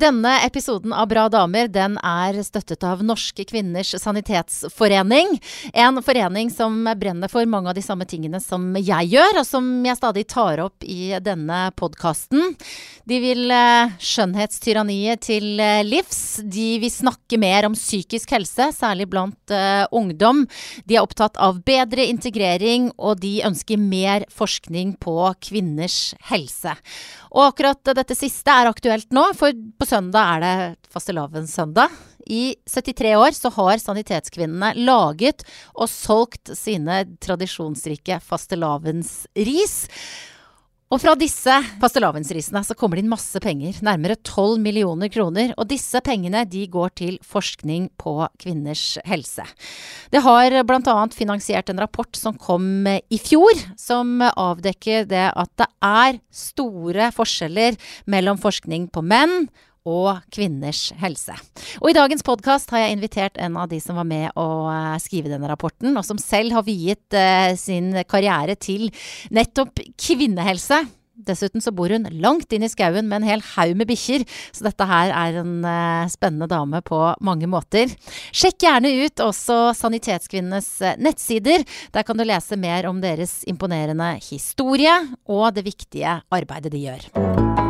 Denne episoden av Bra damer den er støttet av Norske kvinners sanitetsforening. En forening som brenner for mange av de samme tingene som jeg gjør, og som jeg stadig tar opp i denne podkasten. De vil eh, skjønnhetstyranniet til eh, livs. De vil snakke mer om psykisk helse, særlig blant uh, ungdom. De er opptatt av bedre integrering, og de ønsker mer forskning på kvinners helse. Og akkurat dette siste er aktuelt nå, for på søndag er det fastelavnssøndag. I 73 år så har Sanitetskvinnene laget og solgt sine tradisjonsrike fastelavnsris. Og fra disse fastelavnsrisene så kommer det inn masse penger, nærmere 12 millioner kroner. Og disse pengene de går til forskning på kvinners helse. Det har bl.a. finansiert en rapport som kom i fjor, som avdekker det at det er store forskjeller mellom forskning på menn og kvinners helse. Og I dagens podkast har jeg invitert en av de som var med å eh, skrive denne rapporten, og som selv har viet eh, sin karriere til nettopp kvinnehelse. Dessuten så bor hun langt inn i skauen med en hel haug med bikkjer, så dette her er en eh, spennende dame på mange måter. Sjekk gjerne ut også Sanitetskvinnenes nettsider. Der kan du lese mer om deres imponerende historie og det viktige arbeidet de gjør.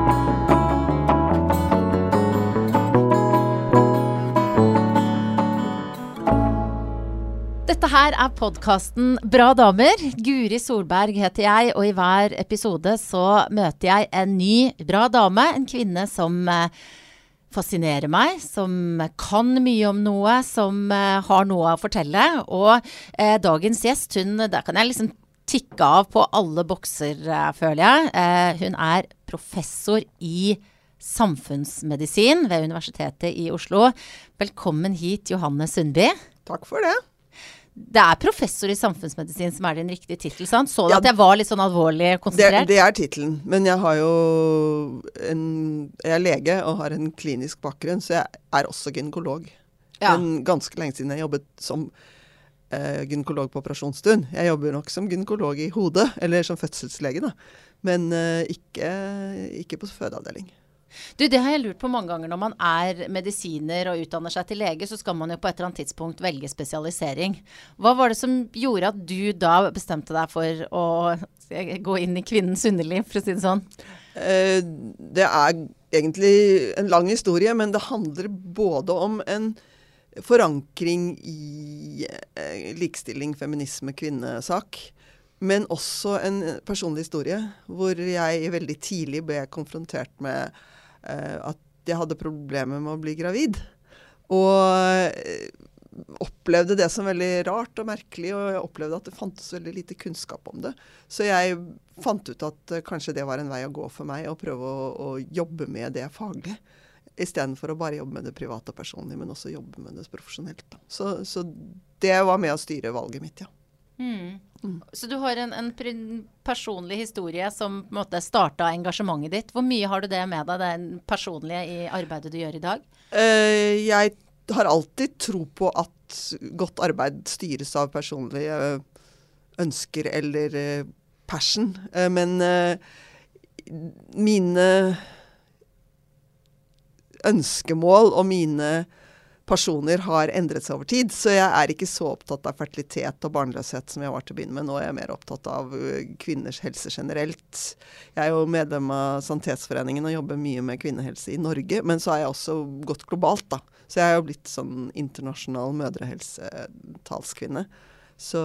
Dette her er podkasten Bra damer. Guri Solberg heter jeg, og i hver episode så møter jeg en ny bra dame. En kvinne som eh, fascinerer meg, som kan mye om noe, som eh, har noe å fortelle. Og eh, dagens gjest, hun Der kan jeg liksom tikke av på alle bokser, eh, føler jeg. Eh, hun er professor i samfunnsmedisin ved Universitetet i Oslo. Velkommen hit, Johanne Sundby. Takk for det. Det er professor i samfunnsmedisin som er din riktige tittel, sant? Så du ja, at jeg var litt sånn alvorlig konsentrert? Det, det er tittelen. Men jeg har jo en Jeg er lege og har en klinisk bakgrunn, så jeg er også gynekolog. Ja. Men ganske lenge siden jeg jobbet som eh, gynekolog på operasjonsstund. Jeg jobber nok som gynekolog i hodet, eller som fødselslege, da. Men eh, ikke, ikke på fødeavdeling. Du, Det har jeg lurt på mange ganger. Når man er medisiner og utdanner seg til lege, så skal man jo på et eller annet tidspunkt velge spesialisering. Hva var det som gjorde at du da bestemte deg for å gå inn i kvinnens underliv, for å si det sånn? Eh, det er egentlig en lang historie, men det handler både om en forankring i eh, likestilling, feminisme, kvinnesak. Men også en personlig historie hvor jeg veldig tidlig ble konfrontert med Eh, at jeg hadde problemer med å bli gravid. Og eh, opplevde det som veldig rart og merkelig, og jeg opplevde at det fantes veldig lite kunnskap om det. Så jeg fant ut at uh, kanskje det var en vei å gå for meg, å prøve å, å jobbe med det faglig. Istedenfor å bare jobbe med det private og personlig, men også jobbe med det profesjonelt. Så, så, det var med å styre valget mitt, ja. Mm. Mm. Så du har en, en, personlig historie som på en måte starta engasjementet ditt. Hvor mye har du det med deg, det personlige i arbeidet du gjør i dag? Uh, jeg har alltid tro på at godt arbeid styres av personlige ønsker eller uh, passion. Uh, men mine ønskemål og mine personer har endret seg over tid. Så jeg er ikke så opptatt av fertilitet og barnløshet som jeg var til å begynne med. Nå er jeg mer opptatt av kvinners helse generelt. Jeg er jo medlem av Sanitetsforeningen og jobber mye med kvinnehelse i Norge. Men så har jeg også gått globalt, da. Så jeg er jo blitt sånn internasjonal mødrehelsetalskvinne. Så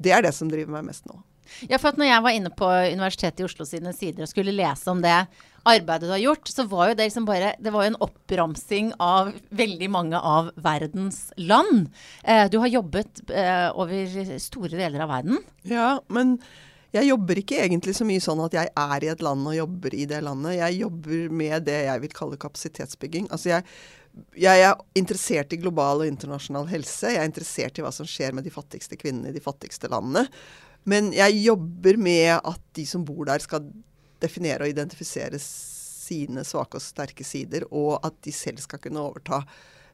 det er det som driver meg mest nå. Ja, for at når jeg var inne på Universitetet i Oslo sine sider og skulle lese om det arbeidet du har gjort, så var jo det liksom bare Det var jo en oppramsing av veldig mange av verdens land. Eh, du har jobbet eh, over store deler av verden. Ja, men jeg jobber ikke egentlig så mye sånn at jeg er i et land og jobber i det landet. Jeg jobber med det jeg vil kalle kapasitetsbygging. Altså jeg, jeg er interessert i global og internasjonal helse. Jeg er interessert i hva som skjer med de fattigste kvinnene i de fattigste landene. Men jeg jobber med at de som bor der, skal definere og identifisere sine svake og sterke sider, og at de selv skal kunne overta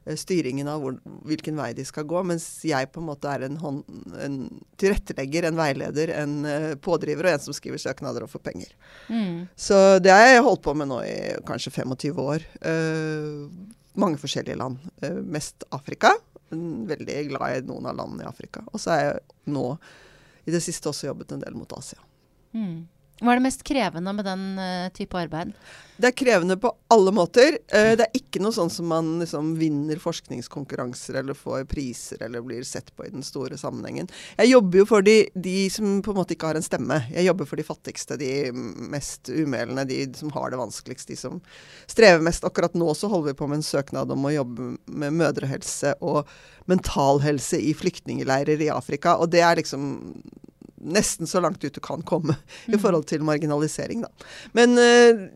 eh, styringen av hvor, hvilken vei de skal gå, mens jeg på en måte er en, hånd, en tilrettelegger, en veileder, en uh, pådriver og en som skriver søknader og får penger. Mm. Så det har jeg holdt på med nå i kanskje 25 år. Uh, mange forskjellige land. Uh, mest Afrika. Veldig glad i noen av landene i Afrika. Og så er jeg nå i det siste også jobbet en del mot Asia. Mm. Hva er det mest krevende med den uh, type arbeid? Det er krevende på alle måter. Uh, det er ikke noe sånn som man liksom vinner forskningskonkurranser eller får priser eller blir sett på i den store sammenhengen. Jeg jobber jo for de, de som på en måte ikke har en stemme. Jeg jobber for de fattigste, de mest umælende, de som har det vanskeligst, de som strever mest. Akkurat nå så holder vi på med en søknad om å jobbe med mødrehelse og mentalhelse i flyktningleirer i Afrika. Og det er liksom nesten så langt ut du kan komme i forhold til marginalisering, da. Men uh,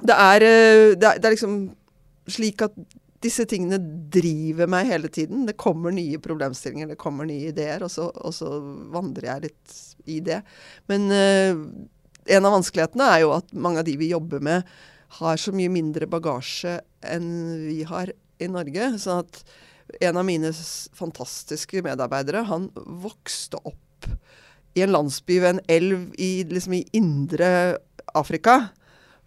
det, er, uh, det, er, det er liksom slik at disse tingene driver meg hele tiden. Det kommer nye problemstillinger, det kommer nye ideer, og så, og så vandrer jeg litt i det. Men uh, en av vanskelighetene er jo at mange av de vi jobber med, har så mye mindre bagasje enn vi har i Norge. sånn at en av mine fantastiske medarbeidere, han vokste opp i en landsby ved en elv i, liksom i indre Afrika.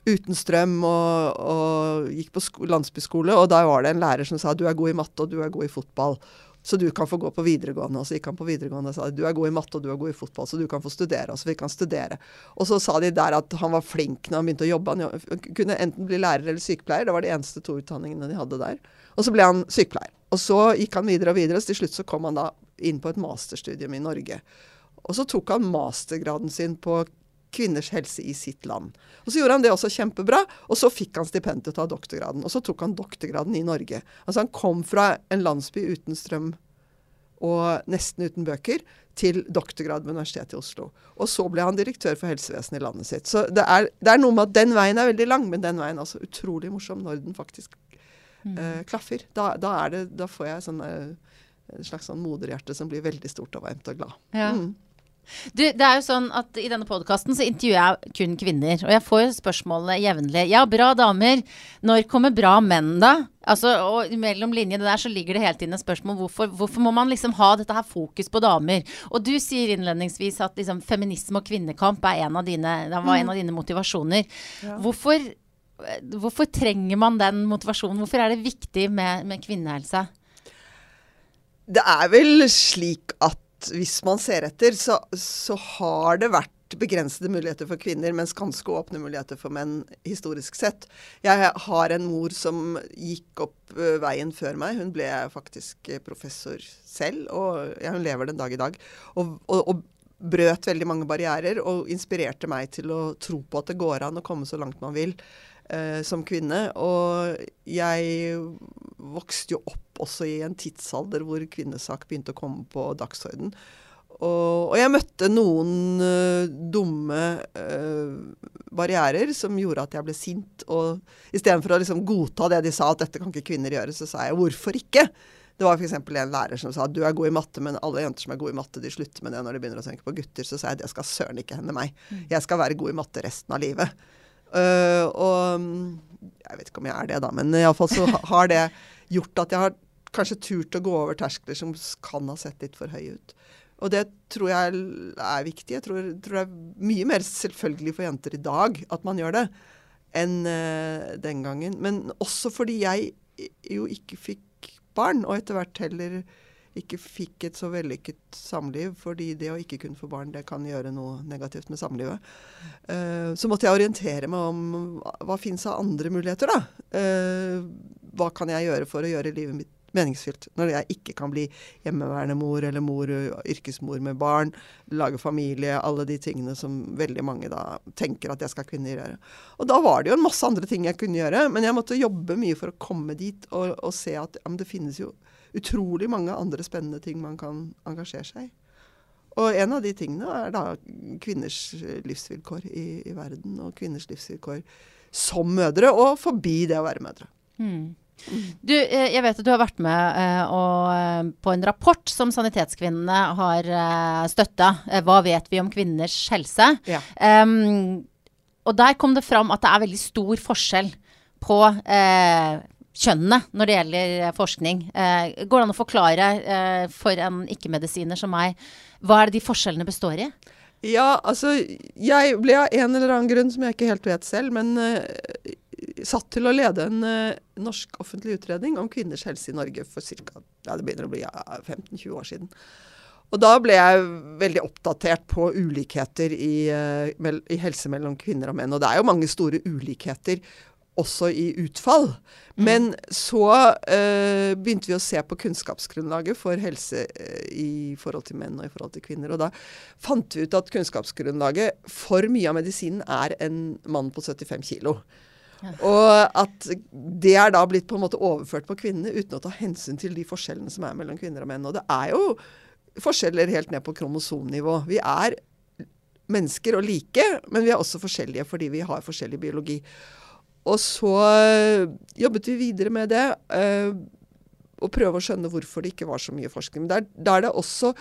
Uten strøm, og, og gikk på landsbyskole. Og da var det en lærer som sa du er god i matte og du er god i fotball. Så du kan få gå på videregående. Og så gikk han på videregående og sa du er god i matte og du er god i fotball, så du kan få studere. Og så fikk han studere. Og så sa de der at han var flink når han begynte å jobbe. Han kunne enten bli lærer eller sykepleier. Det var de eneste to utdanningene de hadde der. Og så ble han sykepleier. Og så gikk han videre og videre, så til slutt så kom han da inn på et masterstudium i Norge. Og så tok han mastergraden sin på kvinners helse i sitt land. Og Så gjorde han det også kjempebra, og så fikk han stipend til å ta doktorgraden. Og så tok han doktorgraden i Norge. Altså Han kom fra en landsby uten strøm og nesten uten bøker, til doktorgrad ved Universitetet i Oslo. Og så ble han direktør for helsevesenet i landet sitt. Så det er, det er, noe med at den veien er veldig lang, men den veien er også utrolig morsom når den faktisk mm. uh, klaffer. Da, da, det, da, får jeg sånn, uh, et slags sånn moderhjerte som blir veldig stort og varmt og glad. Ja. Mm. Du, det er jo sånn at I denne podkasten intervjuer jeg kun kvinner. Og jeg får spørsmålene jevnlig. Ja, bra damer. Når kommer bra menn, da? Altså, og Mellom linjene der så ligger det hele tiden et spørsmål hvorfor, hvorfor må man liksom ha dette her fokus på damer. Og du sier innledningsvis at liksom, feminisme og kvinnekamp er en av dine, var en av dine motivasjoner. Ja. Hvorfor, hvorfor, trenger man den motivasjonen? Hvorfor er det viktig med, med kvinnehelse? Det er vel slik at hvis man ser etter, så, så, har det vært begrensede muligheter for kvinner, mens ganske åpne muligheter for menn historisk sett. Jeg har en mor som gikk opp veien før meg. Hun ble faktisk professor selv, og ja, hun lever den dag i dag. Og, og, og brøt veldig mange barrierer og inspirerte meg til å tro på at det går an å komme så langt man vil uh, som kvinne. Og jeg vokste jo opp også i en tidsalder hvor kvinnesak begynte å komme på dagsorden. Og, og jeg møtte noen uh, dumme uh, barrierer som gjorde at jeg ble sint. Og istedenfor å liksom godta det de sa, at dette kan ikke kvinner gjøre, så sa jeg hvorfor ikke? Det var f.eks. en lærer som sa du er god i matte, men alle jenter som er gode i matte, de slutter med det når de begynner å tenke på gutter. Så sa jeg det skal søren ikke hende meg. Mm. Jeg skal være god i matte resten av livet. Uh, og jeg vet ikke om jeg er det, da, men iallfall så har det gjort at jeg har kanskje turt å gå over terskler som kan ha sett litt for høye ut. Og det tror jeg er viktig. Jeg tror, tror, det er mye mer selvfølgelig for jenter i dag at man gjør det, enn uh, den gangen. Men også fordi jeg jo ikke fikk barn, og etter hvert heller ikke fikk et så vellykket samliv, fordi det å ikke kunne få barn, det kan gjøre noe negativt med samlivet. Uh, så måtte jeg orientere meg om hva fins av andre muligheter, da. Uh, hva kan jeg gjøre for å gjøre livet mitt meningsfylt. Når jeg ikke kan bli hjemmeværende mor eller mor, yrkesmor med barn, lage familie, alle de tingene som veldig mange da tenker at jeg skal kunne gjøre. Og da var det jo en masse andre ting jeg kunne gjøre, men jeg måtte jobbe mye for å komme dit og, og se at ja, det finnes jo utrolig mange andre spennende ting man kan engasjere seg i. Og en av de tingene er da kvinners livsvilkår i, i verden, og kvinners livsvilkår som mødre, og forbi det å være mødre. Mm. Du, eh, jeg vet at du har vært med uh, og, på en rapport som Sanitetskvinnene har støtta. Hva vet vi om kvinners helse? Ja. Um, og der kom det fram at det er veldig stor forskjell på uh, kjønnene når det gjelder forskning. Eh, går det an å forklare eh, for en ikke-medisiner som meg, hva er det de forskjellene består i? Ja, altså Jeg ble av en eller annen grunn som jeg ikke helt vet selv, men eh, satt til å lede en uh, norsk offentlig utredning om kvinners helse i Norge for ca. Ja, det begynner å bli ja, 15-20 år siden. Og da ble jeg veldig oppdatert på ulikheter i, uh, i, helse mellom kvinner og menn. Og det er jo mange store ulikheter også i utfall. Mm. Men så uh, begynte vi å se på kunnskapsgrunnlaget for helse uh, i forhold til menn og i forhold til kvinner. Og da fant vi ut at kunnskapsgrunnlaget for mye av medisinen er en mann på 75 kg. Og at det er da blitt på en måte overført på kvinnene uten å ta hensyn til de forskjellene som er mellom kvinner og menn. Og det er jo forskjeller helt ned på kromosomnivå. Vi er mennesker og like, men vi er også forskjellige fordi vi har forskjellig biologi. Og så øh, jobbet vi videre med det. Øh, og prøve å skjønne hvorfor det ikke var så mye forskning. Men der er det også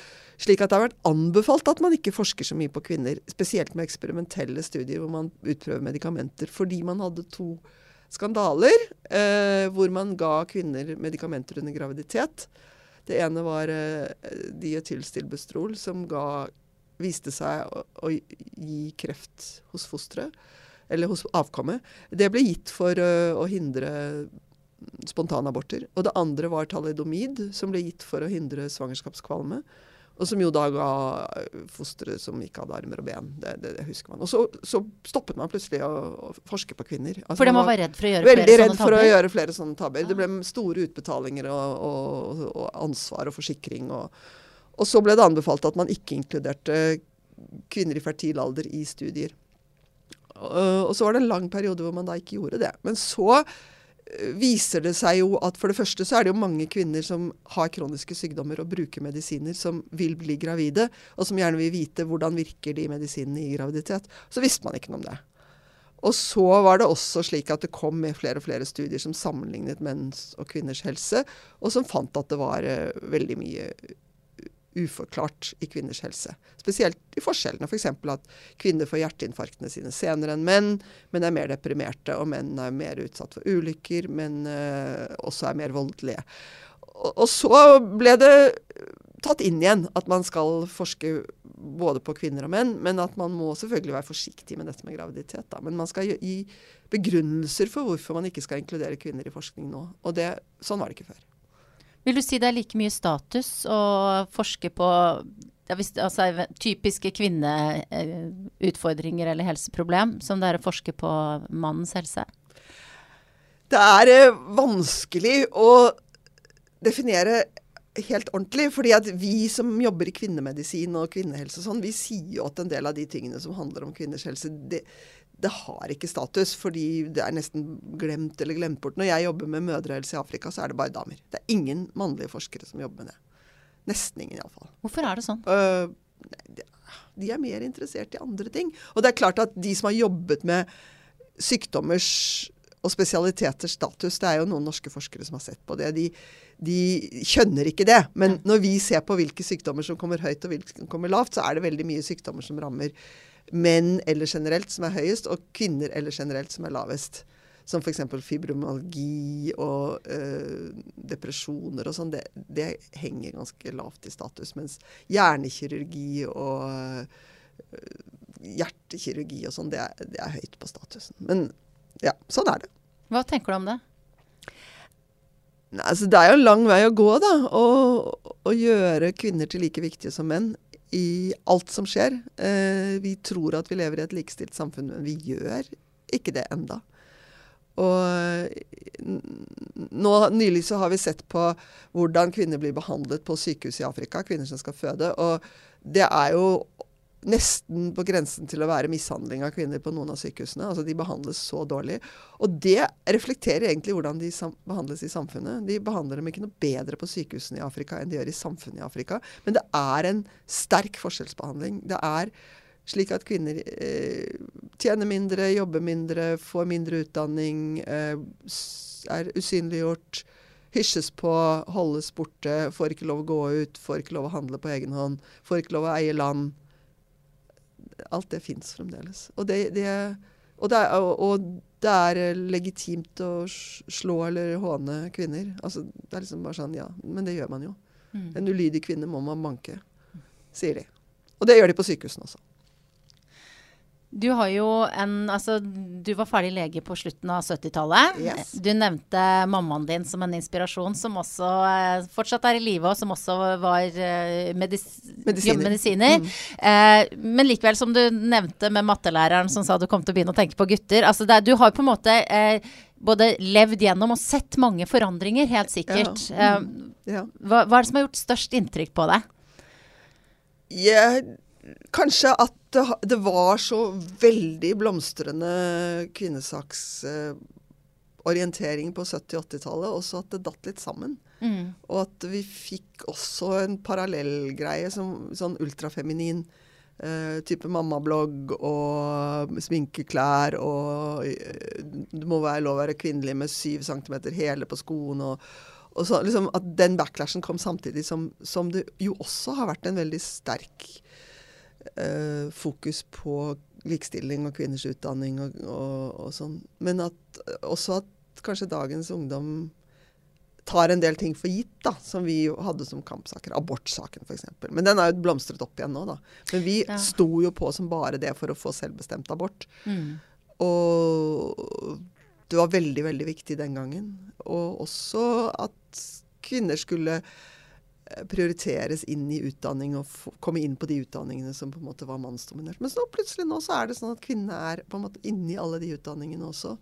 slik at det har vært anbefalt at man ikke forsker så mye på kvinner. Spesielt med eksperimentelle studier hvor man utprøver medikamenter. Fordi man hadde to skandaler eh, hvor man ga kvinner medikamenter under graviditet. Det ene var eh, dietylstilbestrol, som ga, viste seg å, å gi kreft hos fosteret eller hos avkommet, det ble gitt for uh, å hindre spontanaborter. Og det andre var talidomid, som ble gitt for å hindre svangerskapskvalme. Og som jo da ga fostre som ikke hadde armer og ben. Det, det, det husker man. Og så, så, stoppet man plutselig å, å forske på kvinner. Altså, Fordi man var redd for å gjøre flere sånne tabber? Veldig redd for å gjøre flere sånne tabber. Det ble store utbetalinger og, og, og ansvar og forsikring. Og, og, så ble det anbefalt at man ikke inkluderte kvinner i fertil alder i studier. Uh, og så var det en lang periode hvor man da ikke gjorde det. Men så uh, viser det seg jo at for det første så er det jo mange kvinner som har kroniske sykdommer og bruker medisiner, som vil bli gravide, og som gjerne vil vite hvordan virker de medisinene i graviditet. Så visste man ikke noe om det. Og så var det også slik at det kom med flere og flere studier som sammenlignet menns og kvinners helse, og som fant at det var uh, veldig mye uforklart i kvinners helse. Spesielt i forskjellene. F.eks. For at kvinner får hjerteinfarktene sine senere enn menn, men er mer deprimerte. Og menn er mer utsatt for ulykker, men uh, også er mer voldelige. Og, og, så ble det tatt inn igjen at man skal forske både på kvinner og menn, men at man må selvfølgelig være forsiktig med dette med graviditet. Da. Men man skal gi begrunnelser for hvorfor man ikke skal inkludere kvinner i forskning nå. Og det, sånn var det ikke før. Vil du si det er like mye status å forske på altså, typiske kvinneutfordringer eller helseproblem som det er å forske på mannens helse? Det er eh, vanskelig å definere helt ordentlig. fordi at vi som jobber i kvinnemedisin og kvinnehelse og sånn, vi sier jo at en del av de tingene som handler om kvinners helse, det, det har ikke status, fordi det er nesten glemt eller glemt bort. Når jeg jobber med mødrehelse i Afrika, så er det bare damer. Det er ingen mannlige forskere som jobber med det. Nesten ingen, iallfall. Hvorfor er det sånn? Uh, de er mer interessert i andre ting. Og det er klart at de som har jobbet med sykdommers og spesialiteters status, det er jo noen norske forskere som har sett på det. De, de skjønner ikke det. Men når vi ser på hvilke sykdommer som kommer høyt og hvilke som kommer lavt, så er det veldig mye sykdommer som rammer menn eller generelt som er høyest, og kvinner eller generelt som er lavest. Som f.eks. fibromyalgi og øh, depresjoner og sånn. Det, det, henger ganske lavt i status. Mens hjernekirurgi og øh, hjertekirurgi og sånn, det, det, er høyt på statusen. Men ja, sånn er det. Hva tenker du om det? Nei, altså, det er jo en lang vei å gå, da. Å gjøre kvinner til like viktige som menn i alt som skjer. Eh, vi tror at vi lever i et likestilt samfunn, men vi gjør ikke det enda. Og nå Nylig så har vi sett på hvordan kvinner blir behandlet på sykehus i Afrika. Kvinner som skal føde. Og det er jo nesten på grensen til å være mishandling av kvinner på noen av sykehusene. Altså De behandles så dårlig. Og det reflekterer egentlig hvordan de behandles i samfunnet. De behandler dem ikke noe bedre på sykehusene i Afrika enn de gjør i samfunnet i Afrika. Men det er en sterk forskjellsbehandling. Det er slik at kvinner eh, tjener mindre, jobber mindre, får mindre utdanning, eh, er usynliggjort hysjes på, holdes borte, får ikke lov å gå ut, får ikke lov å handle på egen hånd, får ikke lov å eie land alt det fins fremdeles. Og, det, det, og, det, og, det er eh, legitimt å slå eller håne kvinner. Altså, det er liksom bare sånn, ja, men det gjør man jo. Mm. En ulydig kvinne må man banke, sier de. Og det gjør de på sykehusene også. Du har jo en Altså, du var ferdig lege på slutten av 70-tallet. Yes. Du nevnte mammaen din som en inspirasjon, som også eh, fortsatt er i live, og som også var eh, medis Medisiner. medisiner. Mm. Eh, men likevel, som du nevnte med mattelæreren som sa du kom til å begynne å tenke på gutter. Altså, det, du har på en måte eh, både levd gjennom og sett mange forandringer, helt sikkert. Ja. Eh, Ja. hva, hva er det som har gjort størst inntrykk på deg? Jeg, kanskje at det, det var så veldig blomstrende kvinnesaksorientering på 70- og 80-tallet, også at det datt litt sammen. Mm. Og at vi fikk også en parallellgreie, som sånn ultrafeminin eh, type mammablogg og sminkeklær og eh, Det må være lov å være kvinnelig med syv centimeter hele på skoene og, og så, liksom, At den backlashen kom samtidig som, som det jo også har vært en veldig sterk eh, fokus på likestilling og kvinners utdanning og, og, og sånn. Men at, også at kanskje dagens ungdom tar en del ting for gitt, da, som vi jo hadde som kampsaker. Abortsaken f.eks. Men den er jo blomstret opp igjen nå, da. Men vi Ja. sto jo på som bare det for å få selvbestemt abort. Mm. Og det var veldig, veldig viktig den gangen. Og også at kvinner skulle prioriteres inn i utdanning og komme inn på de utdanningene som på en måte var mannsdominert. Men så plutselig nå så er det sånn at kvinnene er på en måte inni alle de utdanningene også.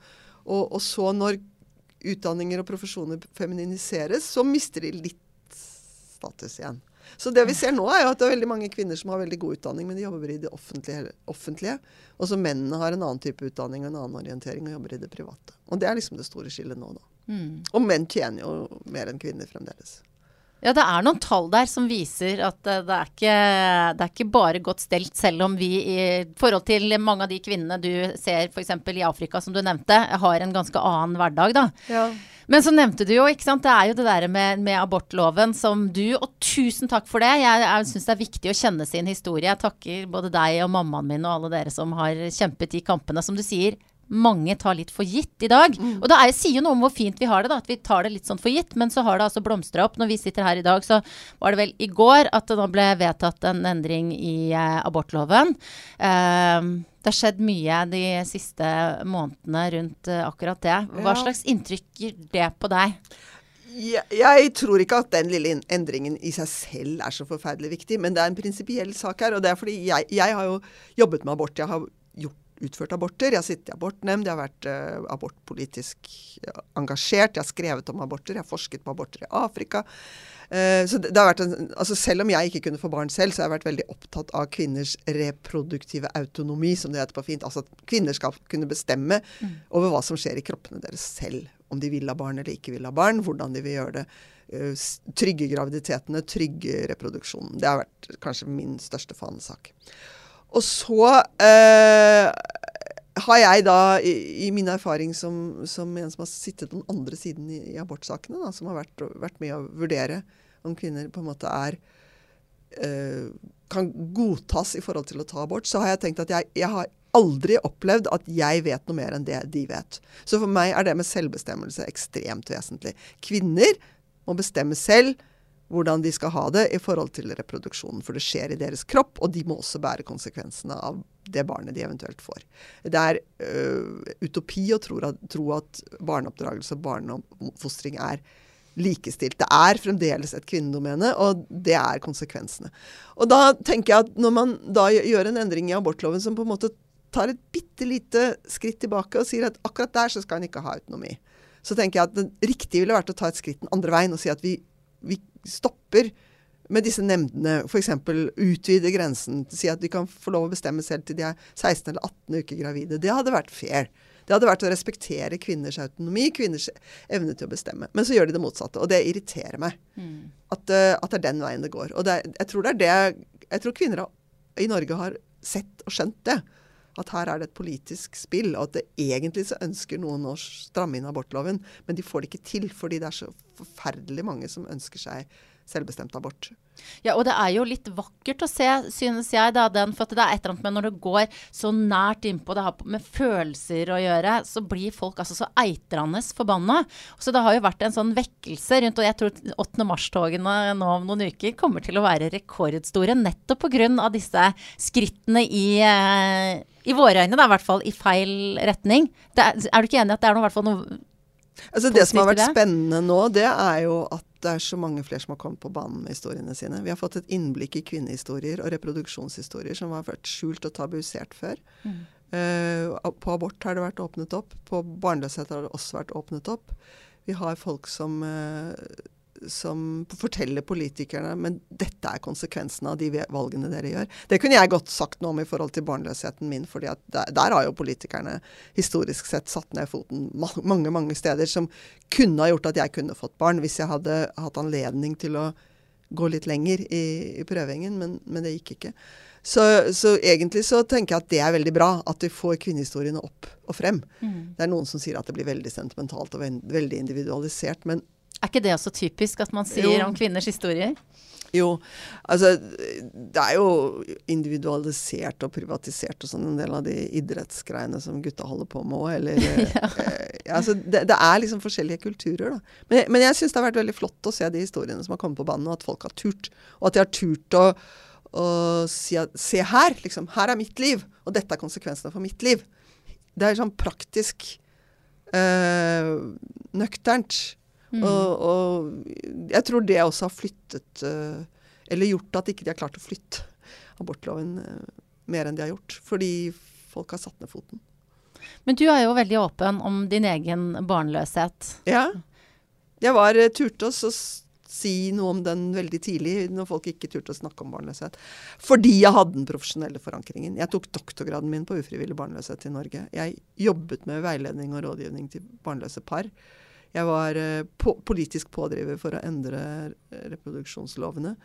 Og, og så når utdanninger og profesjoner femininiseres, så mister de litt status igjen. Så det vi ser nå er jo at det er veldig mange kvinner som har veldig god utdanning, men de jobber i det offentlige. offentlige. Og så mennene har en annen type utdanning og en annen orientering og jobber i det private. Og det er liksom det store skillet nå, da. Mm. Og menn tjener jo mer enn kvinner fremdeles. Ja, det er noen tall der som viser at eh, det er ikke, det er ikke bare godt stelt, selv om vi i forhold til mange av de kvinnene du ser f.eks. i Afrika, som du nevnte, har en ganske annen hverdag, da. Ja. Men så nevnte du jo, ikke sant, det er jo det der med, med abortloven som du, og tusen takk for det. Jeg, jeg syns det er viktig å kjenne sin historie. Jeg takker både deg og mammaen min og alle dere som har kjempet de kampene. Som du sier, mange tar litt for gitt i dag. Og det er, sier jo noe om hvor fint vi har det, da, at vi tar det litt sånn for gitt. Men så har det altså blomstra opp. Når vi sitter her i dag, så var det vel i går at det da ble vedtatt en endring i eh, abortloven. Eh, det har skjedd mye de siste månedene rundt eh, akkurat det. Hva Ja. slags inntrykk gir det på deg? Jeg, jeg tror ikke at den lille endringen i seg selv er så forferdelig viktig, men det er en prinsipiell sak her. Og det er fordi jeg, jeg har jo jobbet med abort. Jeg har gjort, utført aborter. Jeg har sittet i abortnemnd. Jeg har vært uh, abortpolitisk engasjert. Jeg har skrevet om aborter. Jeg har forsket på aborter i Afrika. Uh, så det, det har vært en, altså Selv om jeg ikke kunne få barn selv, så har jeg vært veldig opptatt av kvinners reproduktive autonomi, som det heter på fint. Altså at kvinner skal kunne bestemme over hva som skjer i kroppene deres selv. Om de vil ha barn eller ikke vil ha barn, hvordan de vil gjøre det. Uh, trygge graviditetene, trygge reproduksjonen. Det har vært kanskje min største fanesak. Og så eh, har jeg da, i, i min erfaring som, som en som har sittet den andre siden i, i abortsakene, da, som har vært, vært med å vurdere om kvinner på en måte er eh, kan godtas i forhold til å ta abort, så har jeg tenkt at jeg, jeg har aldri opplevd at jeg vet noe mer enn det de vet. Så for meg er det med selvbestemmelse ekstremt vesentlig. Kvinner må bestemme selv hvordan de skal ha det i forhold til reproduksjonen. For det skjer i deres kropp, og de må også bære konsekvensene av det barnet de eventuelt får. Det er øh, utopi å tro at, tro at barneoppdragelse og barnefostring er likestilt. Det er fremdeles et kvinnedomene, og det er konsekvensene. Og da tenker jeg at når man da gjør en endring i abortloven som på en måte tar et bitte lite skritt tilbake og sier at akkurat der så skal en ikke ha autonomi, så tenker jeg at det riktige ville vært å ta et skritt den andre veien og si at vi, vi stopper med disse nemndene, f.eks. utvide grensen, si at de kan få lov å bestemme selv til de er 16 eller 18 uker gravide. Det hadde vært fair. Det hadde vært å respektere kvinners autonomi, kvinners evne til å bestemme. Men så gjør de det motsatte, og det irriterer meg. At, eh, at det er den veien det går. Og det jeg tror det er det Jeg tror kvinner i Norge har sett og skjønt det. At her er det et politisk spill, og at det egentlig så ønsker noen å stramme inn abortloven, men de får det ikke til fordi det er så forferdelig mange som ønsker seg selvbestemt abort. Ja, og det er jo litt vakkert å se, synes jeg, da, den, for det er et eller annet med når det går så nært innpå, det har med følelser å gjøre, så blir folk altså så eitrende forbanna. Så det har jo vært en sånn vekkelse rundt, og jeg tror 8. mars-togene nå om noen uker kommer til å være rekordstore, nettopp pga. disse skrittene i eh, i våre øyne, da, i hvert fall i feil retning. Er, er, du ikke enig i at det er noe, noe altså Det som har vært spennende nå, det er jo at det er så mange flere som har kommet på banen med historiene sine. Vi har fått et innblikk i kvinnehistorier og reproduksjonshistorier som har vært skjult og tabuisert før. Mm. Uh, på abort har det vært åpnet opp. På barnløshet har det også vært åpnet opp. Vi har folk som uh, som forteller politikerne men dette er konsekvensene av de valgene dere gjør. Det kunne jeg godt sagt noe om i forhold til barnløsheten min. fordi der, der, har jo politikerne historisk sett satt ned foten mange mange steder som kunne ha gjort at jeg kunne fått barn hvis jeg hadde hatt anledning til å gå litt lenger i, i prøvingen, men, men, det gikk ikke. Så, så, egentlig så tenker jeg at det er veldig bra at vi får kvinnehistoriene opp og frem. Mm. Det er noen som sier at det blir veldig sentimentalt og veldig individualisert. men er ikke det også typisk at man sier jo. om kvinners historier? Jo, altså det er jo individualisert og privatisert og sånn en del av de idrettsgreiene som gutta holder på med òg, eller ja. eh, altså, det, det, er liksom forskjellige kulturer, da. Men, men jeg syns det har vært veldig flott å se de historiene som har kommet på banen, og at folk har turt. Og at de har turt å, å si at se her, liksom. Her er mitt liv, og dette er konsekvensene for mitt liv. Det er sånn praktisk eh, nøkternt. Mm. Og, og, jeg tror det også har flyttet uh, Eller gjort at ikke de har klart å flytte abortloven uh, mer enn de har gjort. Fordi folk har satt ned foten. Men du er jo veldig åpen om din egen barnløshet. Ja. Jeg var uh, turte å si noe om den veldig tidlig, når folk ikke turte å snakke om barnløshet. Fordi jeg hadde den profesjonelle forankringen. Jeg tok doktorgraden min på ufrivillig barnløshet i Norge. Jeg jobbet med veiledning og rådgivning til barnløse par. Jeg var eh, po politisk pådriver for å endre reproduksjonslovene.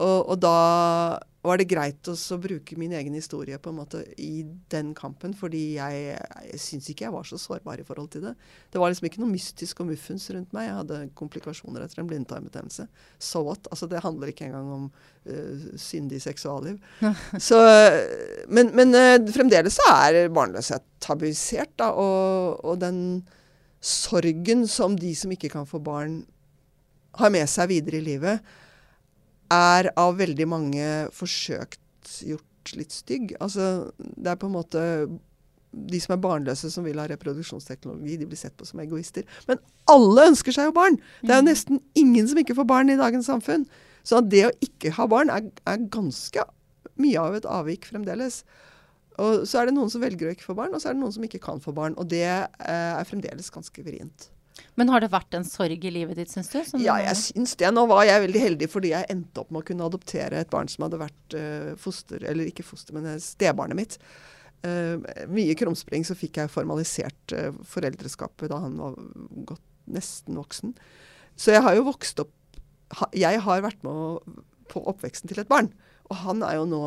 Og, og, da var det greit å bruke min egen historie på en måte i den kampen, fordi jeg, jeg syns ikke jeg var så sårbar i forhold til det. Det var liksom ikke noe mystisk og muffens rundt meg. Jeg hadde komplikasjoner etter en blindtarmbetennelse. So what? Altså, det handler ikke engang om uh, syndig seksualliv. så, men, men uh, fremdeles så er barnløshet tabuisert, da, og, og den sorgen som de som ikke kan få barn, har med seg videre i livet, er av veldig mange forsøkt gjort litt stygg. Altså, det er på en måte de som er barnløse som vil ha reproduksjonsteknologi, de blir sett på som egoister. Men alle ønsker seg jo barn! Det er jo mm. nesten ingen som ikke får barn i dagens samfunn. Så det å ikke ha barn er, er ganske mye av et avvik fremdeles. Og så er det noen som velger å ikke få barn, og så er det noen som ikke kan få barn. Og det eh, er fremdeles ganske vrient. Men har det vært en sorg i livet ditt, syns du? ja, jeg syns det. Nå var jeg veldig heldig fordi jeg endte opp med å kunne adoptere et barn som hadde vært eh, foster, eller ikke foster, men stebarnet mitt. Eh, mye krumspring så fikk jeg formalisert uh, foreldreskapet da han var godt, nesten voksen. Så jeg har jo vokst opp Jeg har vært med å, på oppveksten til et barn. Og han er jo nå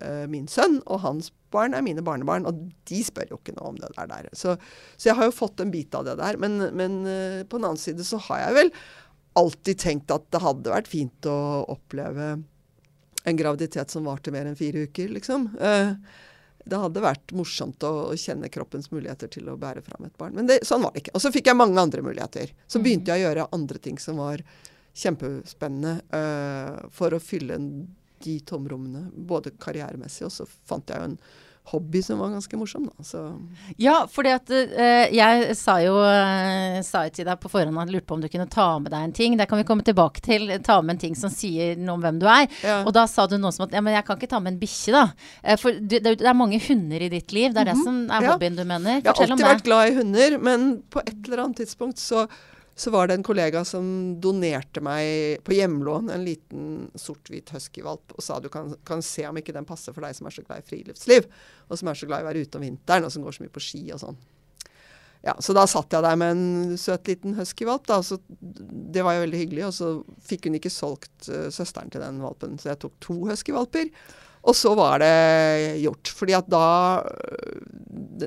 eh, min sønn, og hans barn er mine barnebarn. Og de spør jo ikke noe om det der. Så, så jeg har jo fått en bit av det der. Men, men uh, på den annen side så har jeg vel alltid tenkt at det hadde vært fint å oppleve en graviditet som varte mer enn fire uker, liksom. Uh, det hadde vært morsomt å, å, kjenne kroppens muligheter til å bære fram et barn. Men det, sånn var det ikke. Og så fikk jeg mange andre muligheter. Så mm. begynte jeg å gjøre andre ting som var kjempespennende uh, for å fylle en de tomrommene, både karrieremessig, og så fant jeg jo en hobby som var ganske morsom, da. Så. Ja, fordi at uh, jeg sa jo, uh, sa til deg på forhånd at lurte på om du kunne ta med deg en ting. Det kan vi komme tilbake til. Ta med en ting som sier noe om hvem du er. Ja. Og da sa du noe som at ja, men jeg kan ikke ta med en bikkje, da. Uh, for det, det, er mange hunder i ditt liv. Det er mm -hmm. det mhm. som er hobbyen ja. du mener. Fortell om det. Jeg har alltid vært glad i hunder, men på et eller annet tidspunkt så så var det en kollega som donerte meg på hjemlån en liten sort-hvit huskyvalp og sa du kan, kan, se om ikke den passer for deg som er så glad i friluftsliv, og som er så glad i å være ute om vinteren, og som går så mye på ski og sånn. Ja, Så da satt jeg der med en søt liten huskyvalp, da. Så det var jo veldig hyggelig. Og så fikk hun ikke solgt uh, søsteren til den valpen, så jeg tok to huskyvalper. Og så var det gjort. fordi at da